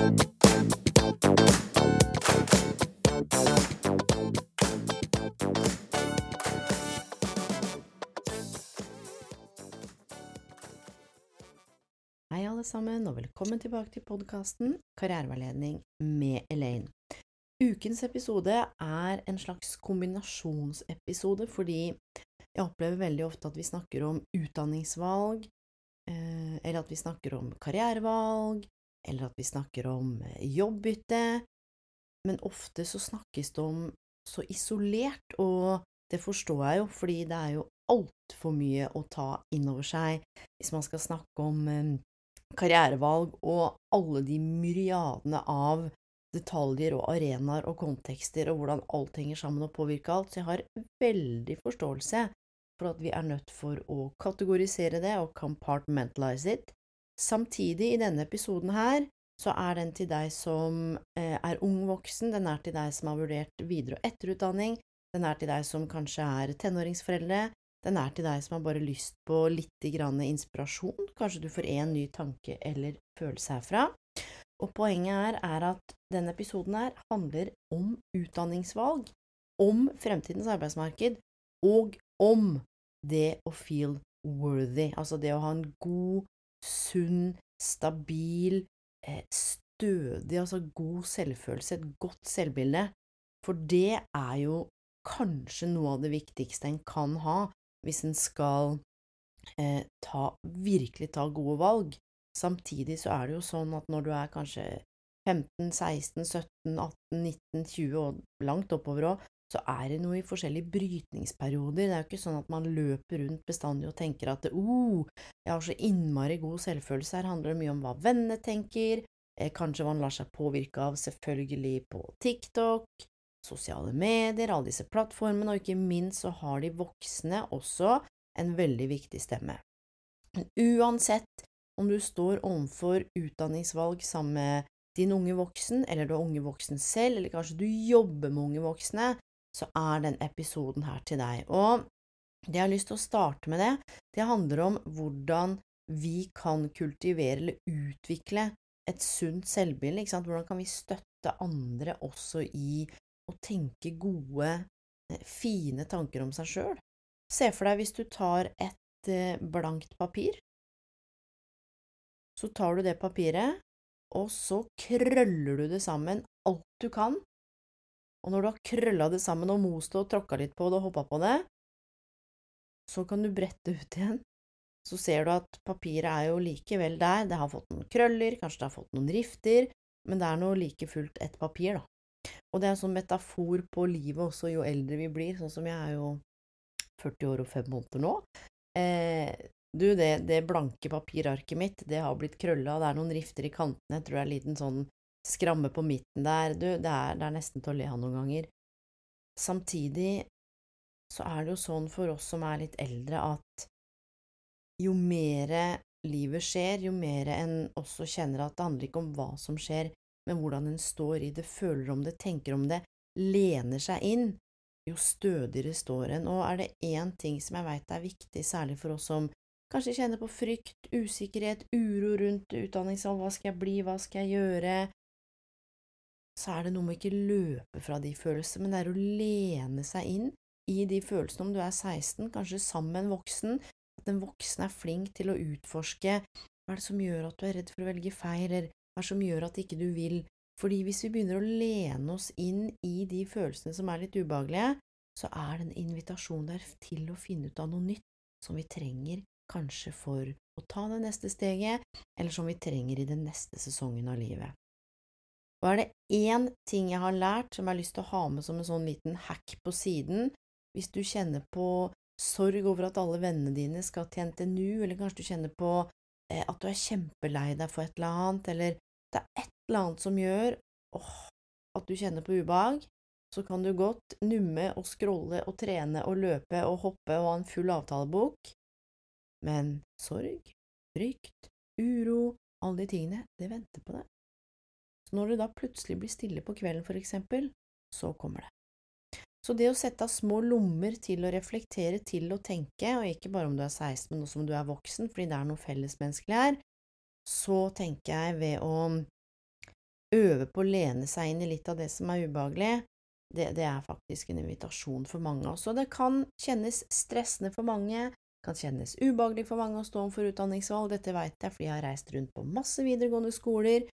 Hei, alle sammen, og velkommen tilbake til podkasten Karriereveiledning med Elaine. Ukens episode er en slags kombinasjonsepisode, fordi jeg opplever veldig ofte at vi snakker om utdanningsvalg, eh, eller at vi snakker om karrierevalg, eller at vi snakker om eh, jobbbytte, men ofte så snakkes det om så isolert, og det forstår jeg jo, fordi det er jo altfor mye å ta inn over seg hvis man skal snakke om eh, karrierevalg og alle de myriadene av detaljer og arenaer og kontekster og hvordan alt henger sammen og påvirker alt, så jeg har veldig forståelse for at vi er nødt for å kategorisere det og compartmentalize it. Samtidig, i denne episoden her, så er den til deg som eh, er ung voksen, den er til deg som har vurdert videre- og etterutdanning, den er til deg som kanskje er tenåringsforeldre, den er til deg som har bare lyst på litt inspirasjon, kanskje du får en ny tanke eller følelse herfra. Og poenget her er at denne episoden her handler om utdanningsvalg, om fremtidens arbeidsmarked, og om det å feel worthy, altså det å ha en god, sunn, stabil, eh, stødig, altså god selvfølelse, et godt selvbilde, for det er jo kanskje noe av det viktigste en kan ha hvis en skal eh, ta, virkelig ta gode valg. Samtidig så er det jo sånn at når du er kanskje 15, 16, 17, 18, 19, 20 og langt oppover òg, så er det noe i forskjellige brytningsperioder. Det er jo ikke sånn at man løper rundt bestandig og tenker at oh, jeg har så innmari god selvfølelse. Her handler det mye om hva vennene tenker, eh, kanskje man lar seg påvirke av selvfølgelig på TikTok, sosiale medier, alle disse plattformene, og ikke minst så har de voksne også en veldig viktig stemme. Men uansett om du står overfor utdanningsvalg sammen med din unge voksen, eller du er unge voksen selv, eller kanskje du jobber med unge voksne, så er den episoden her til deg. Og det jeg har lyst til å starte med det, det handler om hvordan vi kan kultivere eller utvikle et sunt selvbilde. Hvordan kan vi støtte andre også i å tenke gode, eh, fine tanker om seg sjøl. Se for deg hvis du tar et eh, blankt papir. Så tar du det papiret, og så krøller du det sammen alt du kan. Og når du har krølla det sammen og most det og tråkka litt på det og hoppa på det, så kan du brette ut igjen. Så ser du at papiret er jo likevel der, det har fått noen krøller, kanskje det har fått noen rifter, men det er nå like fullt et papir, da. Og det er en sånn metafor på livet også jo eldre vi blir, sånn som jeg er jo 40 år og 5 måneder nå. Eh, du, det, det, blanke papirarket mitt, det har blitt krølla, det er noen rifter i kantene, jeg tror det er en liten sånn skramme på midten der, du, det er, det er nesten til å le av noen ganger. Samtidig så er det jo sånn for oss som er litt eldre, at jo mer livet skjer, jo mer en også kjenner at det handler ikke om hva som skjer, men hvordan en står i det, føler om det, tenker om det, lener seg inn, jo stødigere står en. Og er det én ting som jeg veit er viktig, særlig for oss som kanskje kjenner på frykt, usikkerhet, uro rundt utdanningsvalg, hva skal jeg bli, hva skal jeg gjøre, så er det noe med ikke løpe fra de følelsene, men det er å lene seg inn i de følelsene om du er 16, kanskje sammen med en voksen, at en voksen er flink til å utforske hva er det som gjør at du er redd for å velge feil, eller hva som gjør at ikke du vil. Fordi hvis vi begynner å lene oss inn i de følelsene som er litt ubehagelige, så er det en invitasjon der til å finne ut av noe nytt som vi trenger kanskje for å ta det neste steget, eller som vi trenger i den neste sesongen av livet. Og er det én ting jeg har lært som jeg har lyst til å ha med som en sånn liten hack på siden, hvis du kjenner på sorg over at alle vennene dine skal til NTNU, eller kanskje du kjenner på Eh, at du er kjempelei deg for et eller annet, eller det er et eller annet som gjør åh, at du kjenner på ubehag, så kan du godt numme og scrolle og trene og løpe og hoppe og ha en full avtalebok, men sorg, frykt, uro, alle de tingene, det venter på deg. Når det da plutselig blir stille på kvelden, for eksempel, så kommer det. Så det å sette av små lommer til å reflektere, til å tenke, og ikke bare om du er 16, men også om du er voksen, fordi det er noe fellesmenneskelig her, så tenker jeg ved å øve på å lene seg inn i litt av det som er ubehagelig, det, det er faktisk en invitasjon for mange. Også det kan kjennes stressende for mange, kan kjennes ubehagelig for mange å stå overfor utdanningsvalg, dette vet jeg, fordi jeg har reist rundt på masse videregående skoler,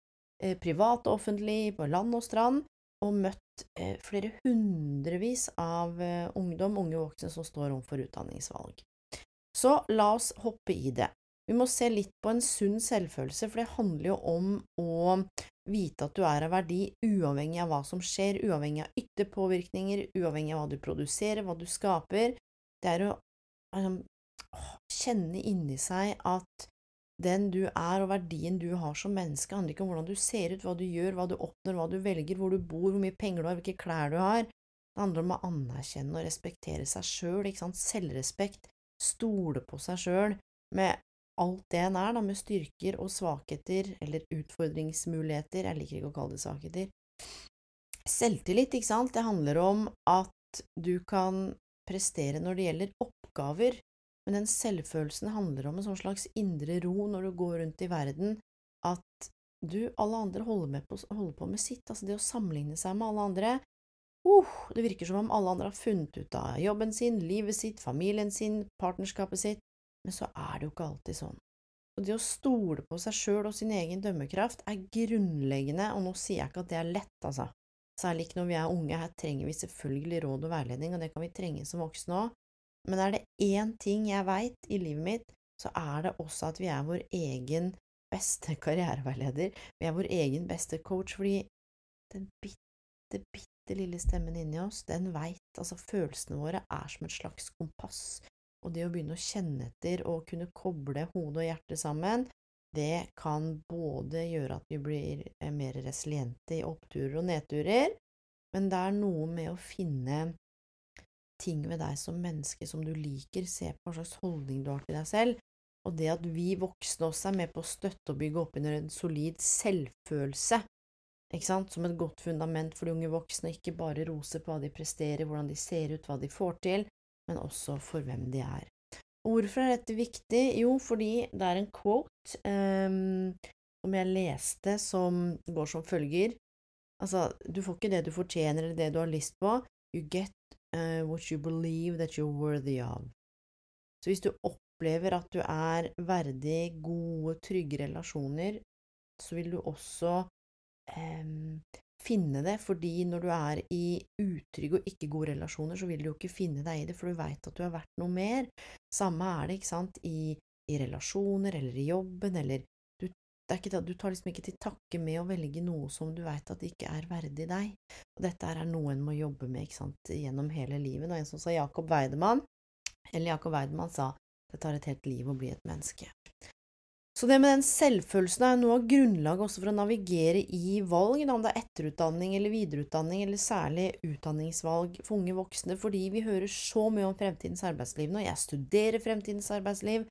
privat og offentlig, på land og strand, og møtt eh, flere hundrevis av eh, ungdom, unge voksne, som står overfor utdanningsvalg. Så la oss hoppe i det. Vi må se litt på en sunn selvfølelse, for det handler jo om å vite at du er av verdi uavhengig av hva som skjer, uavhengig av ytterpåvirkninger, uavhengig av hva du produserer, hva du skaper. Det er å liksom, kjenne inni seg at den du er og verdien du har som menneske, handler ikke om hvordan du ser ut, hva du gjør, hva du oppnår, hva du velger, hvor du bor, hvor mye penger du har, hvilke klær du har. Det handler om å anerkjenne og respektere seg sjøl, selvrespekt, stole på seg sjøl med alt det en er, da, med styrker og svakheter, eller utfordringsmuligheter, jeg liker ikke å kalle det svakheter. Selvtillit, ikke sant, det handler om at du kan prestere når det gjelder oppgaver, men den selvfølelsen handler om en sånn slags indre ro når du går rundt i verden, at du, alle andre holder, på, holder på med sitt, altså det å sammenligne seg med alle andre, uh, det virker som om alle andre har funnet ut av jobben sin, livet sitt, familien sin, partnerskapet sitt, men så er det jo ikke alltid sånn. Og det å stole på seg sjøl og sin egen dømmekraft er grunnleggende, og nå sier jeg ikke at det er lett, altså. Særlig ikke når vi er unge, her trenger vi selvfølgelig råd og veiledning, og det kan vi trenge som voksne òg. Men er det én ting jeg veit i livet mitt, så er det også at vi er vår egen beste karriereveileder, vi er vår egen beste coach, fordi den bitte, bitte lille stemmen inni oss, den veit, altså følelsene våre er som et slags kompass, og det å begynne å kjenne etter og kunne koble hode og hjerte sammen, det kan både gjøre at vi blir eh, mer resiliente i oppturer og nedturer, men det er noe med å finne ting ved deg som menneske som du liker, se på hva slags holdning du har til deg selv, og det at vi voksne også er med på å støtte og bygge opp under en solid selvfølelse, ikke sant, som et godt fundament for de unge voksne, ikke bare rose på hva de presterer, hvordan de ser ut, hva de får til, men også for hvem de er. Hvorfor er dette viktig? Jo, fordi det er en quote um, som jeg leste som går som følger Altså, du får ikke det du fortjener eller det du har lyst på. You get uh, what you believe that you're worthy of. Så hvis du opplever at du er verdig gode, trygge relasjoner, så vil du også um, finne det, fordi når du er i utrygge og ikke gode relasjoner, så vil du jo ikke finne deg i det, for du veit at du er verdt noe mer. Samme er det, ikke sant, i, i relasjoner eller i jobben, eller du, ikke, du tar liksom ikke til takke med å velge noe som du veit at ikke er verdig deg. Og dette er noe en må jobbe med, ikke sant, gjennom hele livet. Og en som sa Jakob Weidemann, eller Jakob Weidemann sa det tar et helt liv å bli et menneske. Så det med den selvfølelsen er noe av grunnlaget også for å navigere i valg, om det er etterutdanning eller videreutdanning, eller særlig utdanningsvalg for unge voksne, fordi vi hører så mye om fremtidens arbeidsliv nå. Jeg studerer fremtidens arbeidsliv,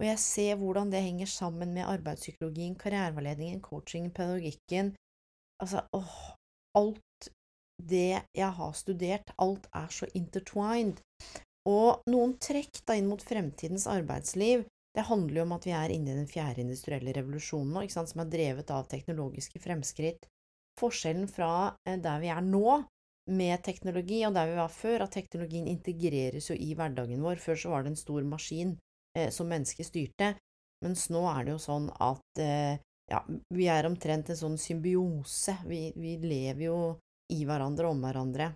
og jeg ser hvordan det henger sammen med arbeidspsykologien, karriereveiledningen, coachingen, pedagogikken. Altså, åh, alt det jeg har studert, alt er så intertwined. Og noen trekk da inn mot fremtidens arbeidsliv det handler jo om at vi er inne i den fjerde industrielle revolusjonen nå, som er drevet av teknologiske fremskritt. Forskjellen fra eh, der vi er nå, med teknologi, og der vi var før, at teknologien integreres jo i hverdagen vår. Før så var det en stor maskin eh, som mennesket styrte, mens nå er det jo sånn at eh, ja, vi er omtrent en sånn symbiose. Vi, vi lever jo i hverandre og om hverandre.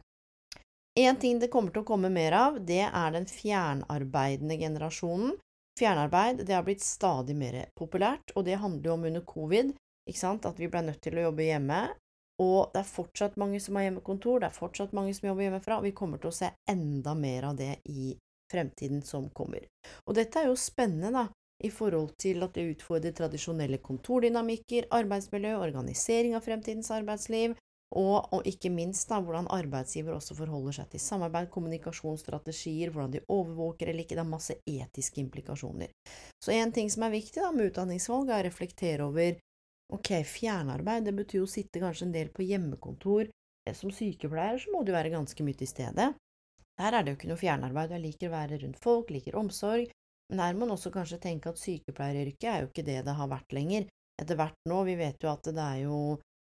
En ting det kommer til å komme mer av, det er den fjernarbeidende generasjonen, Fjernarbeid det har blitt stadig mer populært, og det handler jo om under covid, ikke sant, at vi ble nødt til å jobbe hjemme. Og det er fortsatt mange som har hjemmekontor, det er fortsatt mange som jobber hjemmefra, og vi kommer til å se enda mer av det i fremtiden som kommer. Og dette er jo spennende, da, i forhold til at det utfordrer tradisjonelle kontordynamikker, arbeidsmiljø, organisering av fremtidens arbeidsliv, og, og, ikke minst da, hvordan arbeidsgiver også forholder seg til samarbeid, kommunikasjonsstrategier, hvordan de overvåker eller ikke. Det er masse etiske implikasjoner. Så en ting som er viktig da, med utdanningsvalg, er å reflektere over ok, fjernarbeid, det betyr jo å sitte kanskje en del på hjemmekontor. Som sykepleier så må du være ganske mye til stede. Her er det jo ikke noe fjernarbeid, jeg liker å være rundt folk, liker omsorg, men her må man også kanskje tenke at sykepleieryrket er jo ikke det det har vært lenger. Etter hvert nå, vi vet jo at det er jo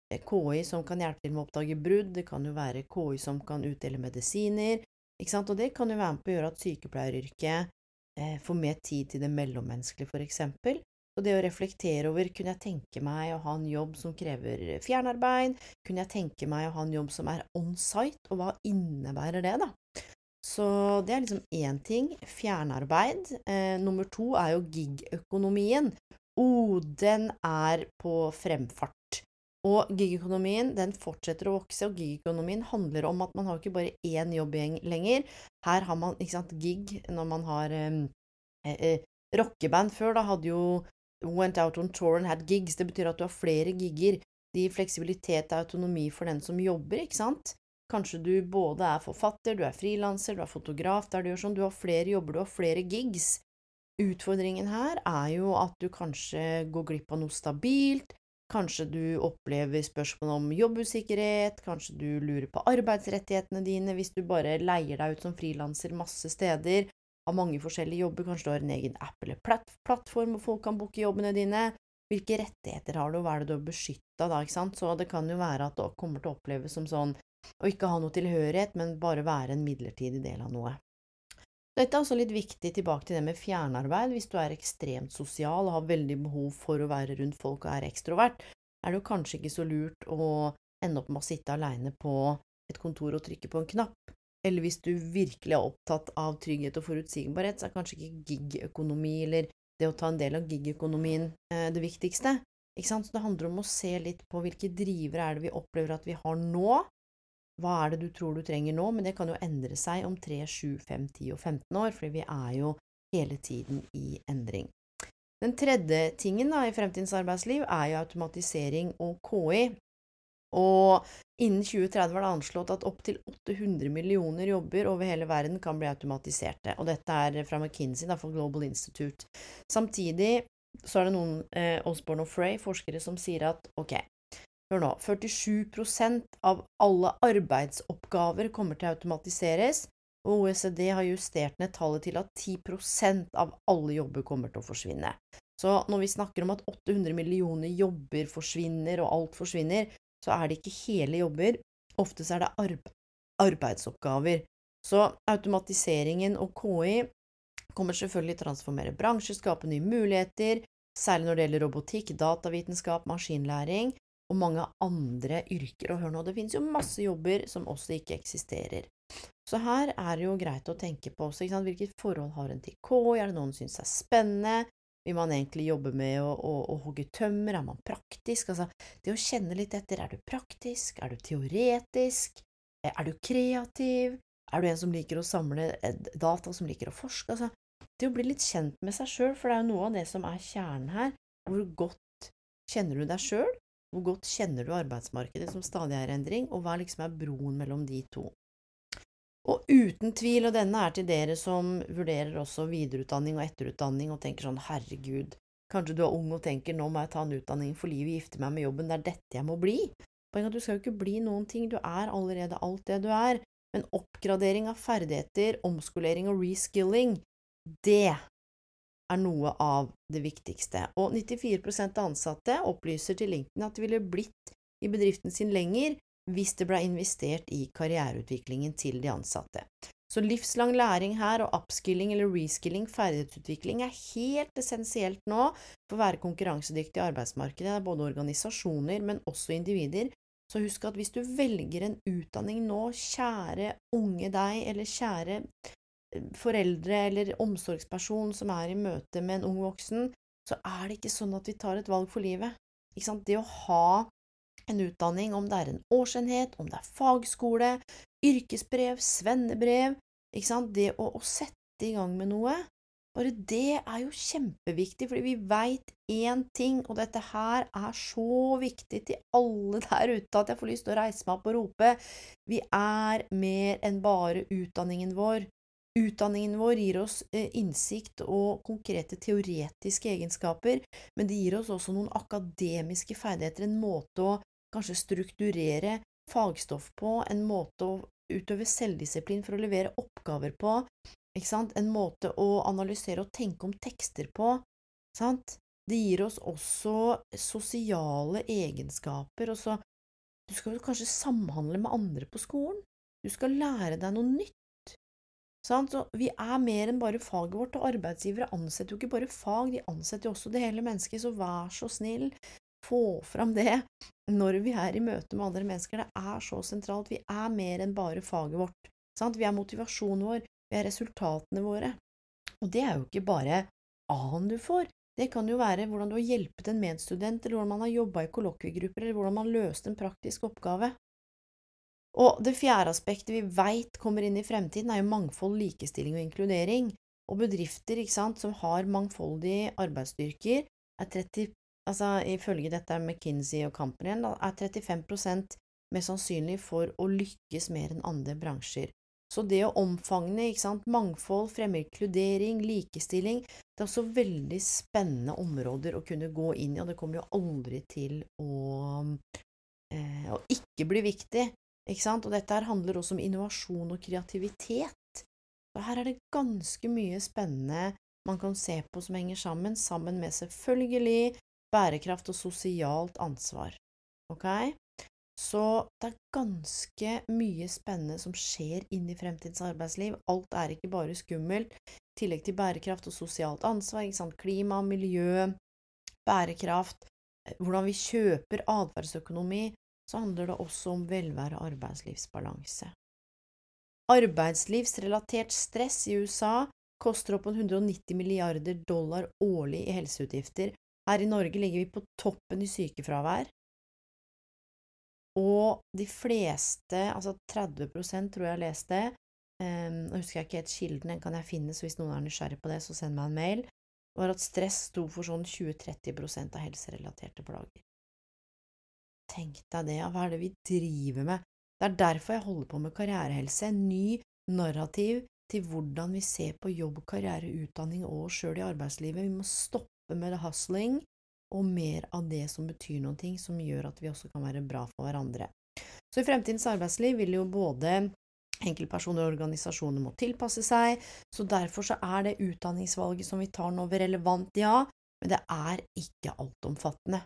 KI som kan hjelpe til med å oppdage brudd, det kan jo være KI som kan utdele medisiner, ikke sant, og det kan jo være med på å gjøre at sykepleieryrket eh, får mer tid til det mellommenneskelige, for eksempel. Og det å reflektere over kunne jeg tenke meg å ha en jobb som krever fjernarbeid, kunne jeg tenke meg å ha en jobb som er on site, og hva innebærer det, da? Så det er liksom én ting, fjernarbeid. Eh, nummer to er jo gig-økonomien. Oh, den er på fremfart. Og gig-økonomien den fortsetter å vokse, og gig-økonomien handler om at man har ikke bare én jobb lenger. Her har man ikke sant, gig når man har eh, eh, Rockeband før da hadde jo went out on tour and had gigs. Det betyr at du har flere gigger. Det gir fleksibilitet og autonomi for den som jobber, ikke sant. Kanskje du både er forfatter, du er frilanser, du er fotograf, der du gjør sånn. Du har flere jobber, du har flere gigs. Utfordringen her er jo at du kanskje går glipp av noe stabilt, Kanskje du opplever spørsmål om jobbusikkerhet, kanskje du lurer på arbeidsrettighetene dine hvis du bare leier deg ut som frilanser masse steder, har mange forskjellige jobber, kanskje du har en egen app eller plattform hvor folk kan booke jobbene dine. Hvilke rettigheter har du, og hva er det du har beskytta da, ikke sant? Så det kan jo være at det kommer til å oppleves som sånn å ikke ha noe tilhørighet, men bare være en midlertidig del av noe. Dette er også litt viktig tilbake til det med fjernarbeid. Hvis du er ekstremt sosial og har veldig behov for å være rundt folk og er ekstrovert, er det jo kanskje ikke så lurt å ende opp med å sitte aleine på et kontor og trykke på en knapp. Eller hvis du virkelig er opptatt av trygghet og forutsigbarhet, så er kanskje ikke gig-økonomi eller det å ta en del av gig-økonomien eh, det viktigste. Så det handler om å se litt på hvilke drivere er det vi opplever at vi har nå, hva er det du tror du trenger nå, men det kan jo endre seg om 3, 7, 5, 10 og 15 år, fordi vi er jo hele tiden i endring. Den tredje tingen da, i fremtidens arbeidsliv er jo automatisering og KI. Og innen 2030 var det anslått at opptil 800 millioner jobber over hele verden kan bli automatiserte. Og dette er fra McKinsey, da, for Global Institute. Samtidig så er det noen, eh, Osborne og Frey, forskere, som sier at ok, Hør nå, 47% av alle arbeidsoppgaver kommer til å automatiseres, og OECD har justert ned tallet til at 10% av alle jobber kommer til å forsvinne. Så når vi snakker om at 800 millioner jobber forsvinner, og alt forsvinner, så er det ikke hele jobber. Ofte så er det arbe arbeidsoppgaver. Så automatiseringen og KI kommer selvfølgelig til å transformere bransjer, skape nye muligheter, særlig når det gjelder robotikk, datavitenskap, maskinlæring, og mange andre yrker. Og hør nå, det finnes jo masse jobber som også ikke eksisterer. Så her er det jo greit å tenke på også, hvilket forhold har en til KI, er det noen syns er spennende, vil man egentlig jobbe med å, å, å, hogge tømmer, er man praktisk? Altså, det å kjenne litt etter, er du praktisk, er du teoretisk, er du kreativ, er du en som liker å samle eh, data, som liker å forske? Altså, det å bli litt kjent med seg sjøl, for det er jo noe av det som er kjernen her, hvor godt kjenner du deg sjøl, hvor godt kjenner du arbeidsmarkedet som stadig er endring, og hva liksom er broen mellom de to? Og uten tvil, og denne er til dere som vurderer også videreutdanning og etterutdanning og tenker sånn herregud, kanskje du er ung og tenker nå må jeg ta en utdanning for livet, gifte meg med jobben, det er dette jeg må bli. Poenget er at du skal jo ikke bli noen ting, du er allerede alt det du er, men oppgradering av ferdigheter, omskolering og reskilling, det er noe av det viktigste, og 94% av ansatte opplyser til LinkedIn at de ville blitt i bedriften sin lenger hvis det ble investert i karriereutviklingen til de ansatte. Så livslang læring her og upskilling eller reskilling, ferdighetsutvikling, er helt essensielt nå for å være konkurransedyktig i arbeidsmarkedet. Det er både organisasjoner, men også individer. Så husk at hvis du velger en utdanning nå, kjære unge deg, eller kjære foreldre eller omsorgsperson som er i møte med en ung voksen, så er det ikke sånn at vi tar et valg for livet. Det å ha en utdanning, om det er en årsenhet, om det er fagskole, yrkesbrev, svennebrev Det å, å, sette i gang med noe, Bare det er jo kjempeviktig, fordi vi veit én ting, og dette her er så viktig til alle der ute at jeg får lyst til å reise meg opp og rope. Vi er mer enn bare utdanningen vår. Utdanningen vår gir oss eh, innsikt og konkrete teoretiske egenskaper, men det gir oss også noen akademiske ferdigheter, en måte å kanskje strukturere fagstoff på, en måte å utøve selvdisiplin for å levere oppgaver på, en måte å analysere og tenke om tekster på. Sant? Det gir oss også sosiale egenskaper. Også. Du skal kanskje samhandle med andre på skolen. Du skal lære deg noe nytt. Så vi er mer enn bare faget vårt, og arbeidsgivere ansetter jo ikke bare fag, de ansetter jo også det hele mennesket, så vær så snill, få fram det når vi er i møte med andre mennesker. Det er så sentralt. Vi er mer enn bare faget vårt. Sant? Vi er motivasjonen vår, vi er resultatene våre. Og det er jo ikke bare A-en du får, det kan jo være hvordan du har hjulpet en medstudent, eller hvordan man har jobba i kollokviegrupper, eller hvordan man løste en praktisk oppgave. Og det fjerde aspektet vi veit kommer inn i fremtiden, er jo mangfold, likestilling og inkludering. Og bedrifter sant, som har mangfoldige arbeidsstyrker, er 30, altså ifølge dette McKinsey og Company, er 35% mest sannsynlig for å lykkes mer enn andre bransjer. Så det å omfavne mangfold, fremme inkludering, likestilling, det er også veldig spennende områder å kunne gå inn i, og det kommer jo aldri til å, eh, å ikke bli viktig. Ikke sant? Og dette handler også om innovasjon og kreativitet. Så her er det ganske mye spennende man kan se på som henger sammen, sammen med selvfølgelig bærekraft og sosialt ansvar. Ok? Så det er ganske mye spennende som skjer inn i fremtidens arbeidsliv. Alt er ikke bare skummelt. I tillegg til bærekraft og sosialt ansvar, ikke sant? klima, miljø, bærekraft, eh, hvordan vi kjøper atferdsøkonomi, så handler det også om velvære og arbeidslivsbalanse. Arbeidslivsrelatert stress i USA koster opp mot 190 milliarder dollar årlig i helseutgifter. Her i Norge ligger vi på toppen i sykefravær. Og de fleste, altså 30% tror jeg har leste, det, nå husker jeg ikke helt kilden, den kan jeg finne, så hvis noen er nysgjerrig på det, så send meg en mail, var at stress sto for sånn 20–30% av helserelaterte plager. Tenk deg det, hva er det vi driver med? Det er derfor jeg holder på med karrierehelse, en ny narrativ til hvordan vi ser på jobb, karriere, utdanning og oss sjøl i arbeidslivet. Vi må stoppe med det hustling, og mer av det som betyr ting, som gjør at vi også kan være bra for hverandre. Så i fremtidens arbeidsliv vil jo både enkeltpersoner og organisasjoner må tilpasse seg, så derfor så er det utdanningsvalget som vi tar nå, relevant, ja, men det er ikke altomfattende.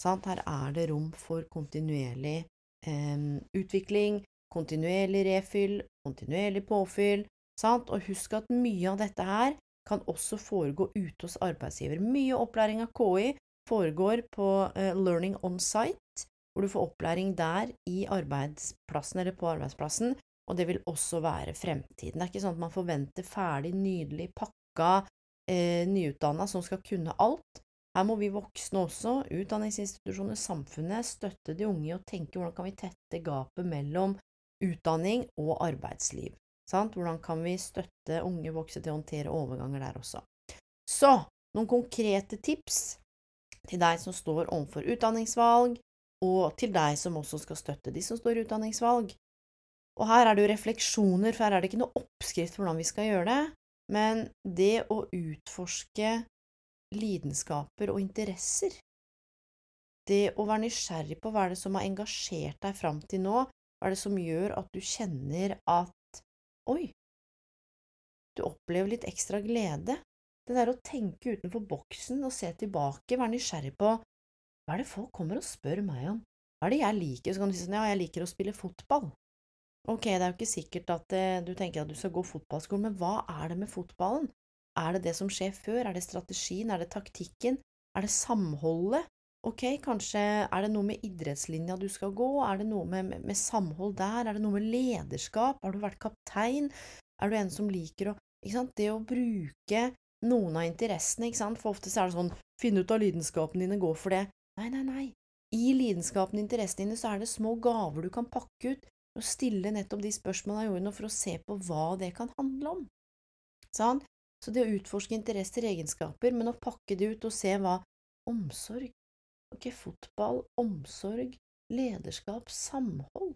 Sant? Her er det rom for kontinuerlig eh, utvikling, kontinuerlig refyll, kontinuerlig påfyll, sant? og husk at mye av dette her kan også foregå ute hos arbeidsgiver. Mye opplæring av KI foregår på eh, Learning on Site, hvor du får opplæring der i arbeidsplassen eller på arbeidsplassen, og det vil også være fremtiden. Det er ikke sånn at man forventer ferdig, nydelig pakka, eh, nyutdanna som skal kunne alt. Her må vi voksne også, utdanningsinstitusjoner, samfunnet, støtte de unge i å tenke hvordan kan vi tette gapet mellom utdanning og arbeidsliv. Sant? Hvordan kan vi støtte unge voksne til å håndtere overganger der også. Så noen konkrete tips til deg som står overfor utdanningsvalg, og til deg som også skal støtte de som står i utdanningsvalg. Og her er det jo refleksjoner, for her er det ikke noe oppskrift på hvordan vi skal gjøre det, men det å utforske lidenskaper og interesser, det å være nysgjerrig på hva er det som har engasjert deg fram til nå, hva er det som gjør at du kjenner at oi, du opplever litt ekstra glede, det der å tenke utenfor boksen og se tilbake, være nysgjerrig på hva er det folk kommer og spør meg om, hva er det jeg liker, så kan du si sånn ja, jeg liker å spille fotball. Ok, det er jo ikke sikkert at eh, du tenker at du skal gå fotballskolen, men hva er det med fotballen? Er det det som skjer før, er det strategien, er det taktikken, er det samholdet? Ok, kanskje er det noe med idrettslinja du skal gå, er det noe med, med, med samhold der, er det noe med lederskap, har du vært kaptein, er du en som liker å… Ikke sant, det å bruke noen av interessene, ikke sant, for ofte er det sånn finn ut av lidenskapene dine, gå for det. Nei, nei, nei. I lidenskapen og interessene dine så er det små gaver du kan pakke ut og stille nettopp de spørsmålene jeg gjorde nå, for å se på hva det kan handle om. Sånn? Så det å utforske interesser, egenskaper, men å pakke det ut og se hva Omsorg. Ok, fotball, omsorg, lederskap, samhold.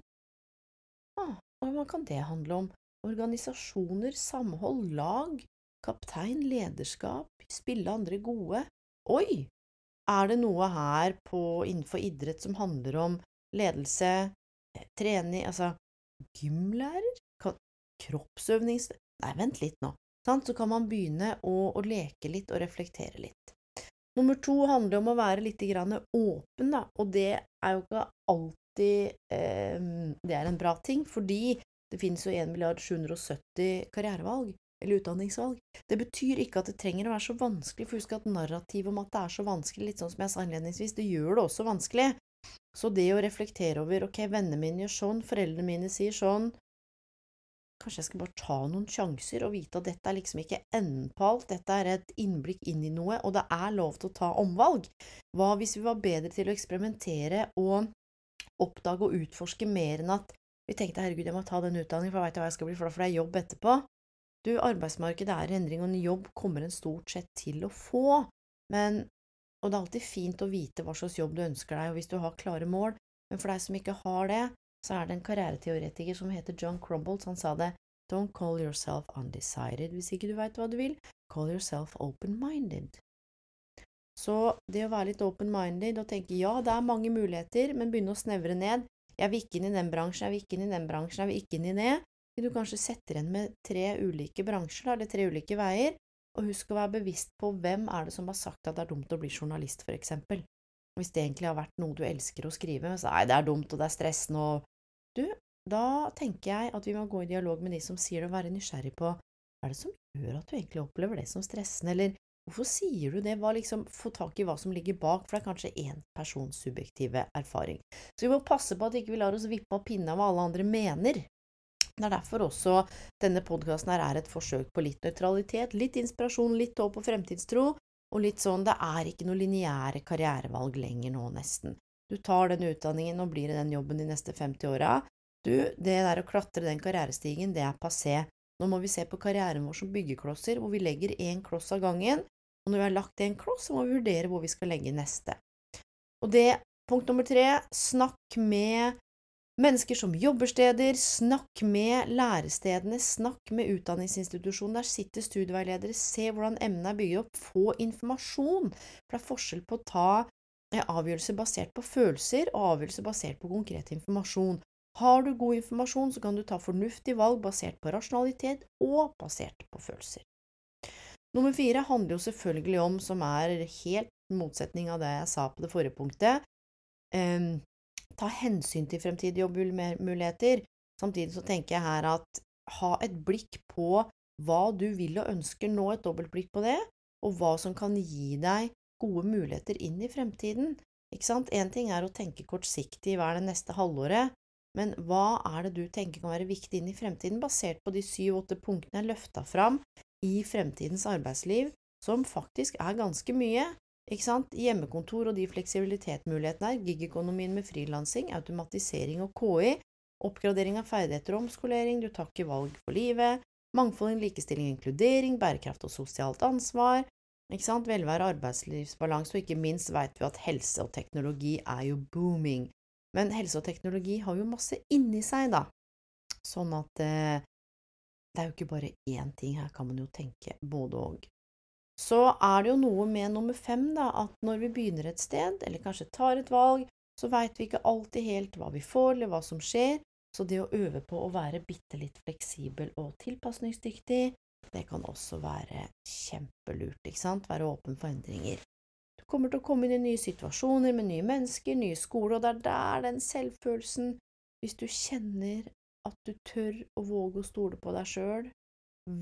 Ah, hva kan det handle om? Organisasjoner, samhold, lag, kaptein, lederskap, spille andre gode. Oi! Er det noe her på, innenfor idrett som handler om ledelse, eh, trening, altså gymlærer? Kroppsøvnings... Nei, vent litt nå. Så kan man begynne å, å leke litt og reflektere litt. Nummer to handler om å være litt åpen, da, og det er jo ikke alltid eh, det er en bra ting, fordi det finnes jo 1 milliard 770 karrierevalg, eller utdanningsvalg. Det betyr ikke at det trenger å være så vanskelig, for husk at narrativet om at det er så vanskelig, litt sånn som jeg sa innledningsvis, det gjør det også vanskelig. Så det å reflektere over ok, vennene mine gjør sånn, foreldrene mine sier sånn, Kanskje jeg skal bare ta noen sjanser og vite at dette er liksom ikke enden på alt, dette er et innblikk inn i noe, og det er lov til å ta omvalg. Hva hvis vi var bedre til å eksperimentere og oppdage og utforske mer enn at vi tenkte herregud, jeg må ta den utdanningen, for jeg veit hva jeg skal bli, for da får jeg jobb etterpå. Du, arbeidsmarkedet er i endring, og en jobb kommer en stort sett til å få, men og det er alltid fint å vite hva slags jobb du ønsker deg, og hvis du har klare mål, men for deg som ikke har det, så er det en karriereteoretiker som heter John Crumbles, han sa det Don't call yourself undecided hvis ikke du veit hva du vil, call yourself open-minded. Så det å være litt open-minded og tenke ja, det er mange muligheter, men begynne å snevre ned Jeg vil ikke inn i den bransjen, jeg vil ikke inn i den bransjen, jeg vil ikke inn i det. Du kanskje setter igjen med tre ulike bransjer, eller tre ulike veier, og husk å være bevisst på hvem er det som har sagt at det er dumt å bli journalist, for eksempel. Hvis det egentlig har vært noe du elsker å skrive, så nei, det er dumt, og det er stressende, og du, da tenker jeg at vi må gå i dialog med de som sier det, og være nysgjerrig på hva er det som gjør at du egentlig opplever det som stressende, eller hvorfor sier du det, hva liksom, få tak i hva som ligger bak, for det er kanskje én persons subjektive erfaring. Så vi må passe på at ikke vi ikke lar oss vippe av pinna hva alle andre mener. Det er derfor også denne podkasten er et forsøk på litt nøytralitet, litt inspirasjon, litt håp og fremtidstro, og litt sånn det er ikke noe lineære karrierevalg lenger nå, nesten. Du tar den utdanningen og blir i den jobben de neste 50 åra. Du, det der å klatre den karrierestigen, det er passé. Nå må vi se på karrieren vår som byggeklosser, hvor vi legger én kloss av gangen, og når vi har lagt en kloss, så må vi vurdere hvor vi skal legge neste. Og det, punkt nummer tre, snakk med mennesker som jobber steder, snakk med lærestedene, snakk med utdanningsinstitusjonen, der sitter studieveiledere, se hvordan emnet er bygget opp, få informasjon, for det er forskjell på å ta avgjørelser basert på følelser og avgjørelser basert på konkret informasjon. Har du god informasjon, så kan du ta fornuftig valg basert på rasjonalitet og basert på følelser. Nummer fire handler jo selvfølgelig om, som er helt motsetning av det jeg sa på det forrige punktet, eh, ta hensyn til fremtidige jobbmuligheter. Samtidig så tenker jeg her at ha et blikk på hva du vil og ønsker, nå et dobbeltblikk på det, og hva som kan gi deg gode muligheter inn i fremtiden. Ikke sant? Én ting er å tenke kortsiktig hva er det neste halvåret, men hva er det du tenker kan være viktig inn i fremtiden, basert på de syv–åtte punktene jeg løfta fram i fremtidens arbeidsliv, som faktisk er ganske mye. Ikke sant? Hjemmekontor og de fleksibilitetmulighetene her, gigøkonomien med frilansing, automatisering og KI, oppgradering av ferdigheter og omskolering, du tar ikke valg for livet, mangfold, likestilling og inkludering, bærekraft og sosialt ansvar, ikke sant? Velvære, arbeidslivsbalanse, og ikke minst vet vi at helse og teknologi er jo booming. Men helse og teknologi har jo masse inni seg, da. Sånn at eh, det er jo ikke bare én ting, her kan man jo tenke både og. Så er det jo noe med nummer fem, da, at når vi begynner et sted, eller kanskje tar et valg, så veit vi ikke alltid helt hva vi får, eller hva som skjer, så det å øve på å være bitte litt fleksibel og tilpasningsdyktig, det kan også være kjempelurt, ikke sant, være åpen for endringer. Du kommer til å komme inn i nye situasjoner med nye mennesker, nye skoler, og det er der den selvfølelsen Hvis du kjenner at du tør å våge å stole på deg sjøl,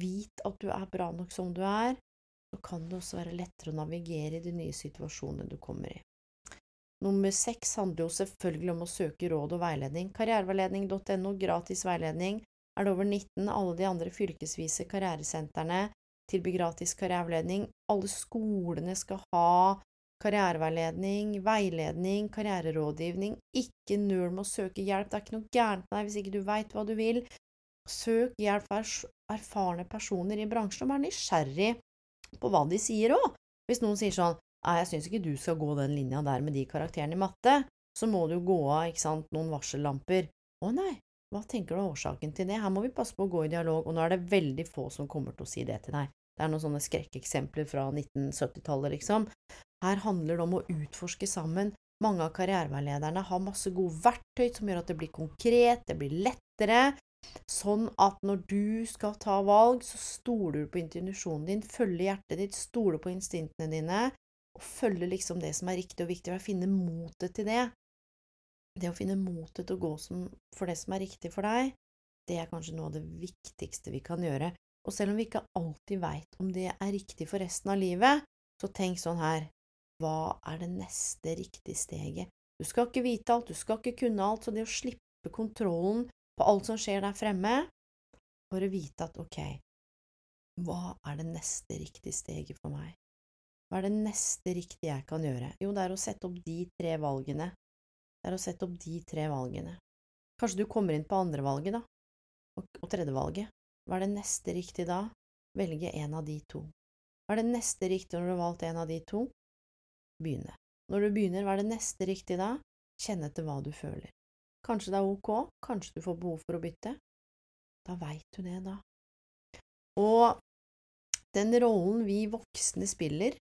vit at du er bra nok som du er, så kan det også være lettere å navigere i de nye situasjonene du kommer i. Nummer seks handler jo selvfølgelig om å søke råd og veiledning. Karriereveiledning.no, gratis veiledning er det over 19. Alle de andre fylkesvise karrieresentrene tilbyr gratis karriereveiledning. Alle skolene skal ha karriereveiledning, veiledning, karriererådgivning. Ikke nøl med å søke hjelp. Det er ikke noe gærent med deg hvis ikke du veit hva du vil. Søk hjelp fra erfarne personer i bransjen, og vær nysgjerrig på hva de sier òg. Hvis noen sier sånn Nei, jeg syns ikke du skal gå den linja der med de karakterene i matte, så må du gå av, ikke sant, noen varsellamper. Å nei, hva tenker du er årsaken til det? Her må vi passe på å gå i dialog, og nå er det veldig få som kommer til å si det til deg. Det er noen sånne skrekkeksempler fra 1970-tallet, liksom. Her handler det om å utforske sammen. Mange av karriereveilederne har masse gode verktøy som gjør at det blir konkret, det blir lettere, sånn at når du skal ta valg, så stoler du på intuisjonen din, følger hjertet ditt, stoler på instinktene dine, og følger liksom det som er riktig og viktig, og finner motet til det. Det å finne motet til å gå for det som er riktig for deg, det er kanskje noe av det viktigste vi kan gjøre. Og selv om vi ikke alltid veit om det er riktig for resten av livet, så tenk sånn her, hva er det neste riktige steget? Du skal ikke vite alt, du skal ikke kunne alt, så det å slippe kontrollen på alt som skjer der fremme, bare vite at ok, hva er det neste riktige steget for meg? Hva er det neste riktige jeg kan gjøre? Jo, det er å sette opp de tre valgene er å sette opp de tre valgene. Kanskje du kommer inn på andre valget, da, og, tredje valget. Hva er det neste riktige da? Velge en av de to. Hva er det neste riktige når du har valgt en av de to? Begynne. Når du begynner, hva er det neste riktige da? Kjenne etter hva du føler. Kanskje det er ok, kanskje du får behov for å bytte. Da veit du det, da. Og den rollen vi voksne spiller,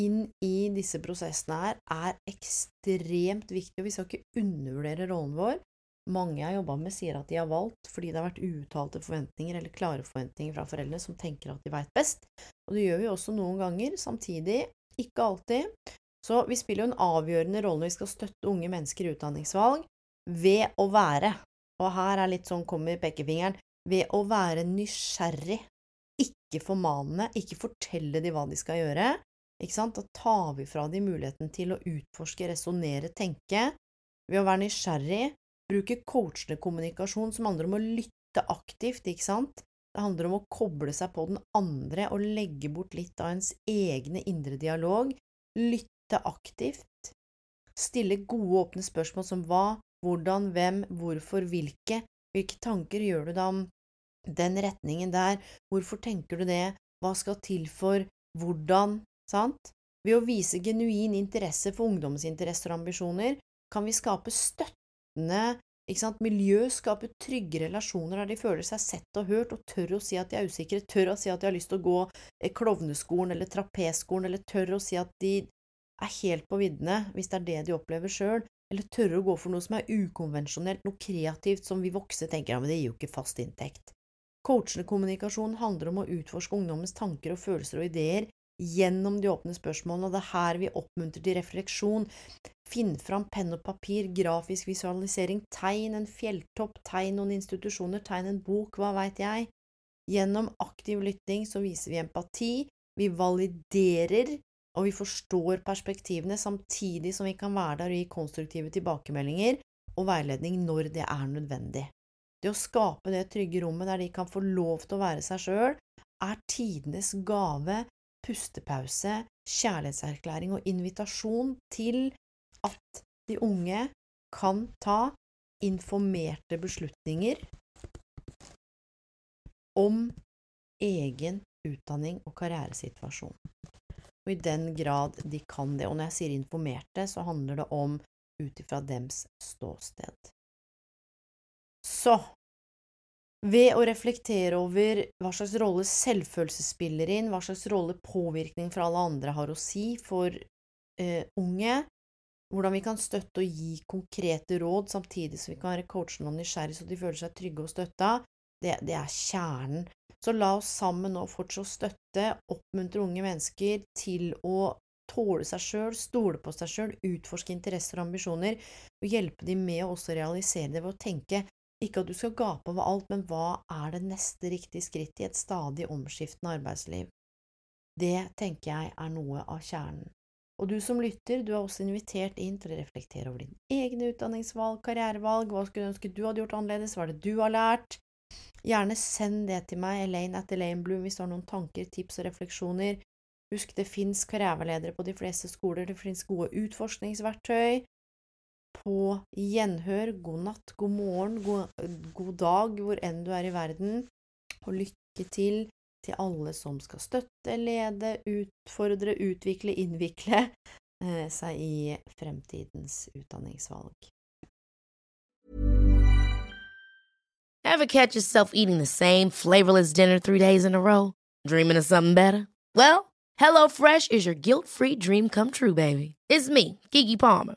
inn i disse prosessene her, er ekstremt viktig, og vi skal ikke undervurdere rollen vår. Mange jeg har jobba med, sier at de har valgt fordi det har vært uuttalte forventninger eller klare forventninger fra foreldre som tenker at de veit best, og det gjør vi også noen ganger, samtidig, ikke alltid. Så vi spiller jo en avgjørende rolle når vi skal støtte unge mennesker i utdanningsvalg, ved å være, og her er litt sånn kommer pekefingeren, ved å være nysgjerrig, ikke formanende, ikke fortelle de hva de skal gjøre, ikke sant? Da tar vi fra dem muligheten til å utforske, resonnere, tenke, ved å være nysgjerrig, bruke coachende kommunikasjon som handler om å lytte aktivt, ikke sant? Det handler om å koble seg på den andre og legge bort litt av ens egne indre dialog, lytte aktivt, stille gode, åpne spørsmål som hva, hvordan, hvem, hvorfor, hvilke, hvilke tanker gjør du da om den retningen der, hvorfor tenker du det, hva skal til for, hvordan, sant? Ved å vise genuin interesse for ungdommens interesser og ambisjoner kan vi skape støttende miljø, skape trygge relasjoner der de føler seg sett og hørt, og tør å si at de er usikre, tør å si at de har lyst til å gå eh, klovneskolen eller trapesskolen, eller tør å si at de er helt på viddene, hvis det er det de opplever sjøl, eller tørre å gå for noe som er ukonvensjonelt, noe kreativt som vi voksne tenker ja, men det gir jo ikke fast inntekt. Coachende kommunikasjon handler om å utforske ungdommens tanker og følelser og ideer gjennom de åpne spørsmålene, og det er her vi oppmuntrer til refleksjon. Finn fram penn og papir, grafisk visualisering, tegn en fjelltopp, tegn noen institusjoner, tegn en bok, hva veit jeg. Gjennom aktiv lytting så viser vi empati, vi validerer og vi forstår perspektivene, samtidig som vi kan være der og gi konstruktive tilbakemeldinger og veiledning når det er nødvendig. Det å skape det trygge rommet der de kan få lov til å være seg sjøl, er tidenes gave pustepause, kjærlighetserklæring og invitasjon til at de unge kan ta informerte beslutninger om egen utdanning og karrieresituasjon. Og i den grad de kan det. Og når jeg sier informerte, så handler det om ut ifra dems ståsted. Så ved å reflektere over hva slags rolle selvfølelse spiller inn, hva slags rolle påvirkning fra alle andre har å si for eh, unge, hvordan vi kan støtte og gi konkrete råd samtidig som vi kan være coachende og nysgjerrige så de føler seg trygge og støtta, det, det er kjernen. Så la oss sammen nå fortsette å støtte, oppmuntre unge mennesker til å tåle seg sjøl, stole på seg sjøl, utforske interesser og ambisjoner, og hjelpe dem med å også realisere det ved å tenke ikke at du skal gape over alt, men hva er det neste riktige skritt i et stadig omskiftende arbeidsliv? Det tenker jeg er noe av kjernen. Og du som lytter, du er også invitert inn til å reflektere over dine egne utdanningsvalg, karrierevalg, hva skulle du ønske du hadde gjort annerledes, hva er det du har lært? Gjerne send det til meg, Elaine at Elaine Bloom, hvis du har noen tanker, tips og refleksjoner. Husk, det fins karriereledere på de fleste skoler, det fins gode utforskningsverktøy. På gjenhør. God natt, god morgen, god, god dag, hvor enn du er i verden. Og lykke til til alle som skal støtte, lede, utfordre, utvikle, innvikle eh, seg i fremtidens utdanningsvalg. Ever catch yourself eating the same flavorless dinner three days in a row? Dreaming of something better? Well, HelloFresh is your guilt-free dream come true, baby. It's me, Kiki Palmer.